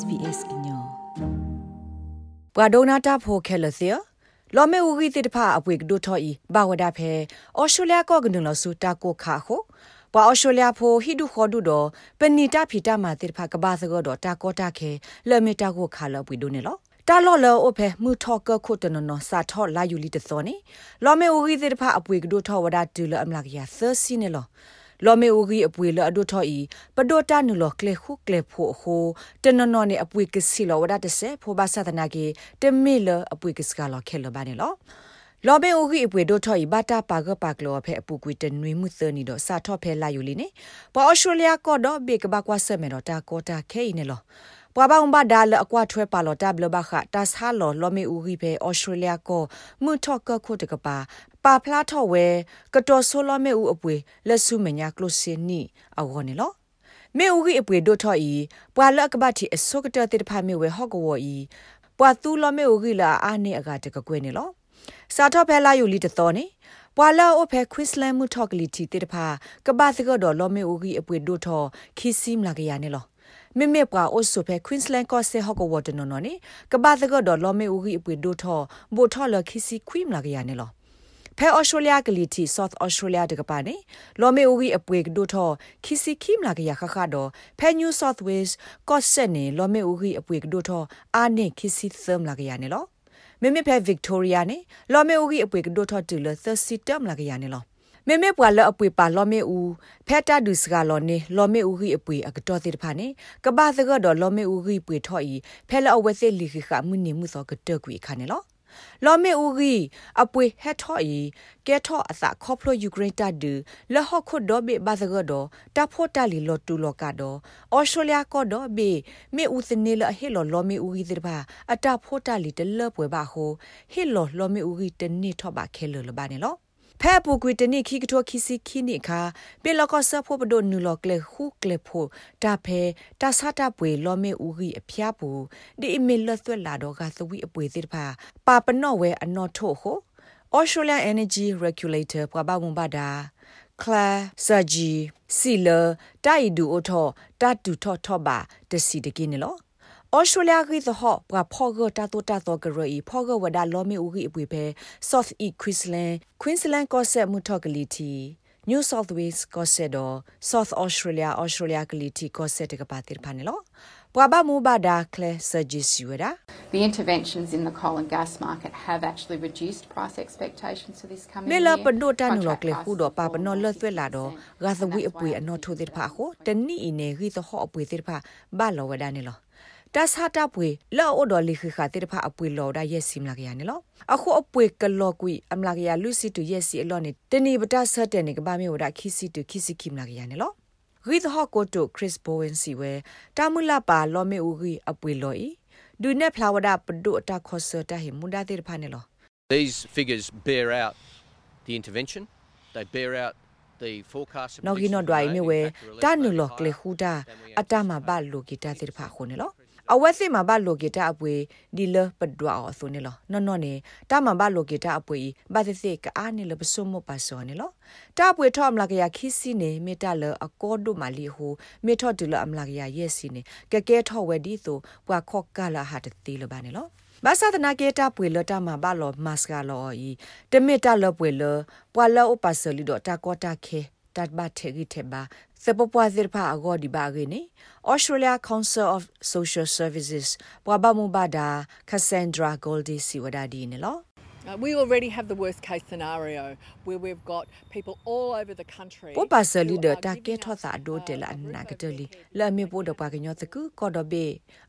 SBS ကညောပဝဒနာတာဖိုခဲလစီလောမေဦးဂီတိတဖာအပွေကဒိုထော်ဤဘာဝဒဖဲအော်စတြေးလျကောကနုလဆူတာကိုခါခိုပွာအော်စတြေးလျဖိုဟီဒူခေါ်ဒူတော့ပနီတာဖီတာမာတိတဖာကဘာစကတော့တာကောတာခဲလဲမီတာကိုခါလပွေဒိုနေလောတာလော်လောအဖဲမူထော့ကခုတနနစာထော့လာယူလီတသောနေလောမေဦးဂီတိတဖာအပွေကဒိုထော်ဝဒတူလအမလာကရသစီနေလော လော်မေအိုဂီအပွေလအဒိုထော်ဤပဒိုတာနုလောကလေခုကလေဖိုခိုတနနော်နေအပွေကစီလောဝဒတဆေဖိုဘာသဒနာကေတမေလအပွေကစကလောခဲလဘာနေလောလော်ဘေအိုဂီအပွေဒိုထော်ဤဘာတာပါကပါကလောဖဲအပူကွေတနွေမှုသနီတော့စာထော့ဖဲလာယူလီနေပေါ်အော်စတြေးလျကောတော့ဘေကဘကွာဆမေတော့တာကောတာခဲနေလောပွာဘာုံဘာဒါလအကွာထွဲပါလော်တပ်လဘခတာဆာလော်လော်မေဦးဂီဖေဩစတြေးလျကိုမှုထော့ကခုတကပါ ပါဖလားထော့ဝဲကတော်ဆိုလော်မေဦးအပွေလက်စုမညာကလိုစင်နီအော်နေလောမေဦးဂီအပွေဒိုထော့ဤပွာလကပတ်တီအစုကတတိတဖာမေဝဲဟော့ကဝဤပွာသူလော်မေဦးဂီလာအာနေအကတကကွဲနေလောစာထော့ဖဲလာယူလီတတော်နေပွာလာအိုဖဲခွစ်လန်မှုထော့ကလီတီတေတဖာကဘာစကတော့လော်မေဦးဂီအပွေဒိုထော့ခီစီမလာကရနေလောမေမေပွာအိုဆိုဖဲ Queensland ကောဆေဟော့ကဝတ်နော်နော်နိကဘာသကတော့လော်မေဦးကြီးအပွေဒိုထောဘိုထောလခီစီခွိမလာကရနေလော ဖဲဩစတြေးလျကလီတီ South Australia တကပါနေလော်မေဦးကြီးအပွေဒိုထောခီစီခိမလာကရခခတော့ဖဲ New South Wales ကော့ဆက်နေလော်မေဦးကြီးအပွေဒိုထောအာနေခီစီသမလာကရနေလောမေမေဖဲ Victoria နေလော်မေဦးကြီးအပွေဒိုထောတူလ30တမ်လာကရနေလောမေမေပွာလအပွေပါလောမေဦးဖက်တာဒုစကလောနေလောမေဦးကြီးအပွေအကတော်တိတဖာနေကဘာစကတော့လောမေဦးကြီးပွေထော့ဤဖဲလအဝဲစစ်လီခိခမှုနေမှုသောကတကွေခါနေလော လောမေဦးကြီးအပွေဟက်ထော့ဤကဲထော့အစခေါပလိုယူကရိန်းတဒူလဟခုဒိုဘေဘာစကတော့တဖို့တလီလောတူလောကတော့အော်စတြေးလျကတော့ဘေမေဦးစနေလဟေလောလောမေဦးကြီးတိတဖာအတဖို့တလီတလပွဲပါဟိုဟေလောလောမေဦးကြီးတနေ့ထော့ပါခဲလောလပါနေလော ဖဲပူကွီတနိခိကထောခိစီခိနိခာပေလကောဆဖို့ပဒိုနူလောကလေခုကလေဖို့တာဖဲတာဆတာပွေလောမေဦးကြီးအဖျားပူဒီအမီလသွက်လာတော့ကသဝီအပွေစစ်တဖာပါပနော့ဝဲအနော်ထို့ဟို Australian Energy Regulator ပပမွန်ပါတာ Claire Saji Sila တိုင် ဒူအထောတတူထောထောပါတစီတကိနေလောဩစတြေးလျကိသဟောပဖောဂတာတိုတာတော့ကရီဖောဂဝဒါလောမီဦးကြီးအပွေပဲ South East Queensland Queensland ကောဆက်မှုထော့ကလီတီ New South Wales ကောဆက်တော့ South Australia Australia ကလီတီကောဆက်တကပါတိဖာနေလောပွာဘမူဘာဒါကလဆဂျီစီဝဒါ The interventions in the coal and gas market have actually reduced price expectations for this coming year. မေလပဒိုတန်လောကလေခုတော့ပါပနောလသွဲလာတော့ဂါသဝီအပွေအနော်ထိုးတဲ့ဖာကိုတနိအင်းနေဂီသဟောအပွေတဲ့ဖာဘာလောဝဒါနေလော တာစာတာပွေလောအိုဒေါ်လီခခတဲ့ဖာအပွေလောဒါရက်စီမလာကရနေလောအခုအပွေကလောကွီအမလာကရလူစီတူရက်စီအလောနေတနေပတာဆတ်တဲ့နေကဘာမျိုးဒါခီစီတူခီစီခိမလာကရနေလောဂီသဟကိုတိုခရစ်ဘိုဝင်စီဝဲတာမူလာပါလောမေဦးဂီအပွေလောဤဒူနေဖလာဝဒါပဒုအတာခောဆတာဟီမူဒါတဲ့ဖာနေလော These figures bear out the intervention they bear out the forecast နော်ဂီနော်ဒွိုင်မြဝဲတာနုလောကလေခူတာအတမဘလိုဂီတာတဲ့ဖာခုနေလော အဝက်စစ်မှာဘလိုကေတာအပွေဒီလပဒွာအော်ဆိုနေလောနော်နော်နေတာမဘလိုကေတာအပွေဘာစစ်စစ်ကအားနေလပစုံမပါစောနေလောတာပွေထော့မလာကရခီစီနေမေတာလအကောဒိုမာလီဟူမေထော့တူလအမလာကရရက်စီနေကကဲထော့ဝဲဒီဆိုပွာခော့ကလာဟာတတိလပါနေလောဘာသာတနာကေတာပွေလတာမှာဘာလောမတ်စကလောဤတမီတာလပွေလပွာလောအပစလီဒတာကောတာခေတတ်ဘတ်ထေဂီထေဘာ စပပွားဇစ်ဖာအဂေါ်ဒီဘာဂိနေ Australia Council of Social Services ပွာဘမူဘာဒါ Cassandra Goldie Siwadadi နေလော Uh, we already have the worst case scenario where we've got people all over the country. ပိုပါဆလီ ဒတာကေထောသာဒိုတေလာနာကတလီလာမေပိုဒပါကညောတကူကောဒဘေ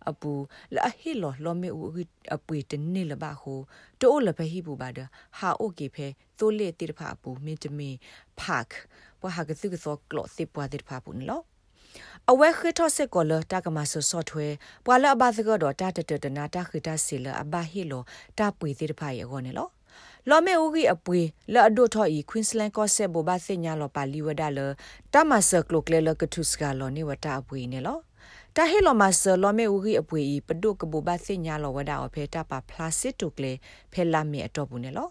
အပူလာဟီလောလောမေဦးအပွေတနေလပါဟုတိုးလဘဟိပူပါဒဟာအိုကေဖဲသိုးလေတိတဖာပူမင်းတမီဖာက်ပွာဟာကစုကစောကလောစစ်ပွာတိတဖာပူနော် အဝဲခထဆက်ကောလတာကမဆဆော့ထွဲပွာလအဘသကတော့တာတတတနာတာခိတဆီလအဘဟီလောတာပွေသေးတဖာရေကောနေလောလော်မေဦးကြီးအပွေလော်အဒိုထော်ဤကွင်းစလန်ကော့ဆက်ဘောဘာစညာလော်ပါလီဝဒါလတာမဆကလုကလေလကထုစကလော်နေဝတာအပွေနေလောတာဟီလိုမဆလော်မေဦးကြီးအပွေဤပဒုကဘောဘာစညာလော်ဝဒါအဖေတာပါဖလာစစ်တုကလေဖဲလာမီအတော့ဘူးနေလော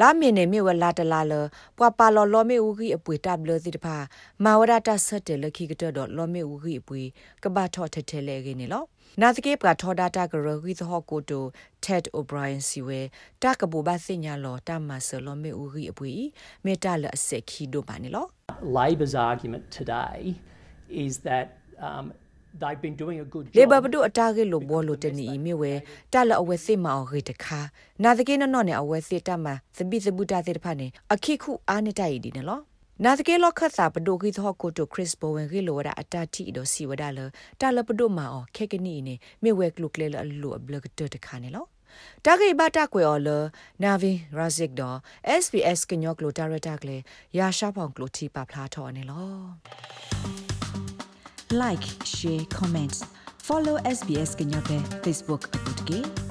လာမင်းနေမြေဝလာတလာလပွာပါလောလောမေဦးကြီးအပွေတပ်လသီတဖာမာဝရတာဆက်တယ်လခိကတော့လောမေဦးကြီးအပွေကဘာထော့ထထဲလေခင်းနေလောနာသကေပကထောဒတာကရဂီသဟကိုတို Ted O'Brien စီဝဲတကဘူဘာစညာလောတမဆလောမေဦးကြီးအပွေမေတလအစက်ခီဒိုပါနေလော Labor's argument today is that um, they've been doing a good job. လေဘဘဒုအတားကေလိုဘောလိုတနီအမီဝဲတလအဝဲစစ်မအောင်ခေတခါနာတကေနော်နော်နဲ့အဝဲစစ်တမသပိသပုတာတဲ့တဖာနေအခိခုအားနေတိုက်ဒီနော်နာတကေလောခတ်စာပဒိုခိသောကိုတိုခရစ်ဘဝင်ခေလိုဝဒအတာတီဒိုစီဝဒလတလပဒိုမာအောခေကနီနေမေဝဲကလုကလေလအလူအဘလကတတခါနေလောတာဂိဘတာကွေအော်လနာဗီရာဇစ်ဒေါ် SBS ကညောကလိုတာရတာကလေရာရှာဖောင်ကလိုတီပါဖလာထော်နေလော like share comment. Follow SBS Kenya Facebook akut